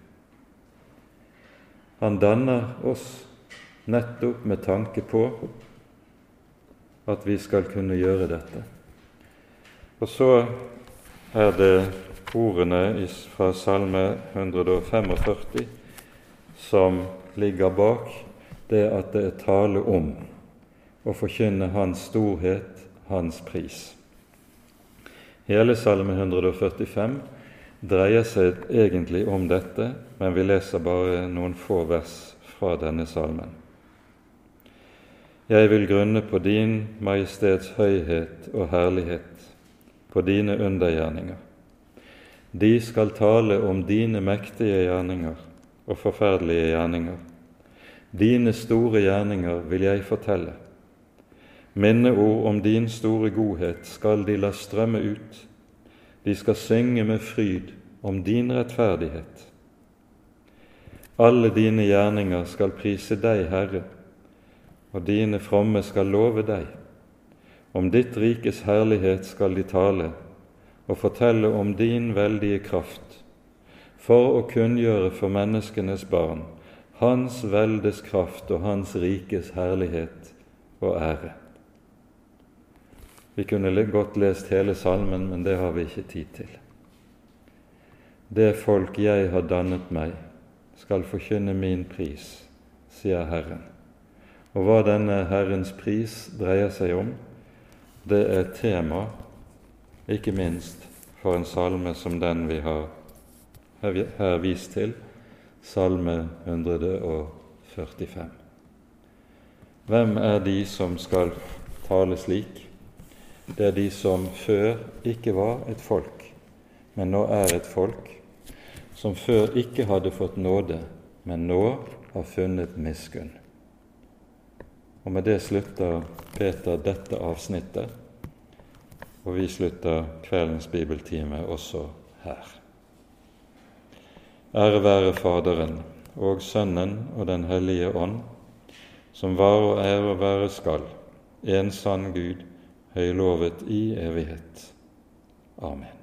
Han danner oss nettopp med tanke på at vi skal kunne gjøre dette. Og så er det ordene fra Salme 145 som ligger bak det at det er tale om å forkynne Hans storhet, Hans pris. Hele Salme 145 dreier seg egentlig om dette, men vi leser bare noen få vers fra denne salmen. Jeg vil grunne på din majestets høyhet og herlighet, på dine undergjerninger. De skal tale om dine mektige gjerninger og forferdelige gjerninger. Dine store gjerninger vil jeg fortelle. Minneord om din store godhet skal de la strømme ut. De skal synge med fryd om din rettferdighet. Alle dine gjerninger skal prise deg, Herre, og dine fromme skal love deg. Om ditt rikes herlighet skal de tale og fortelle om din veldige kraft, for å kunngjøre for menneskenes barn Hans veldes kraft og Hans rikes herlighet og ære. Vi kunne godt lest hele salmen, men det har vi ikke tid til. Det folk jeg har dannet meg, skal forkynne min pris, sier Herren. Og hva denne Herrens pris dreier seg om, det er tema, ikke minst for en salme som den vi har her vist til, Salme 145. Hvem er de som skal tale slik? Det er de som før ikke var et folk, men nå er et folk, som før ikke hadde fått nåde, men nå har funnet miskunn. Og Med det slutter Peter dette avsnittet, og vi slutter kveldens bibeltime også her. Ære være Faderen og Sønnen og Den hellige ånd, som var og er og være skal, en sann Gud, høylovet i evighet. Amen.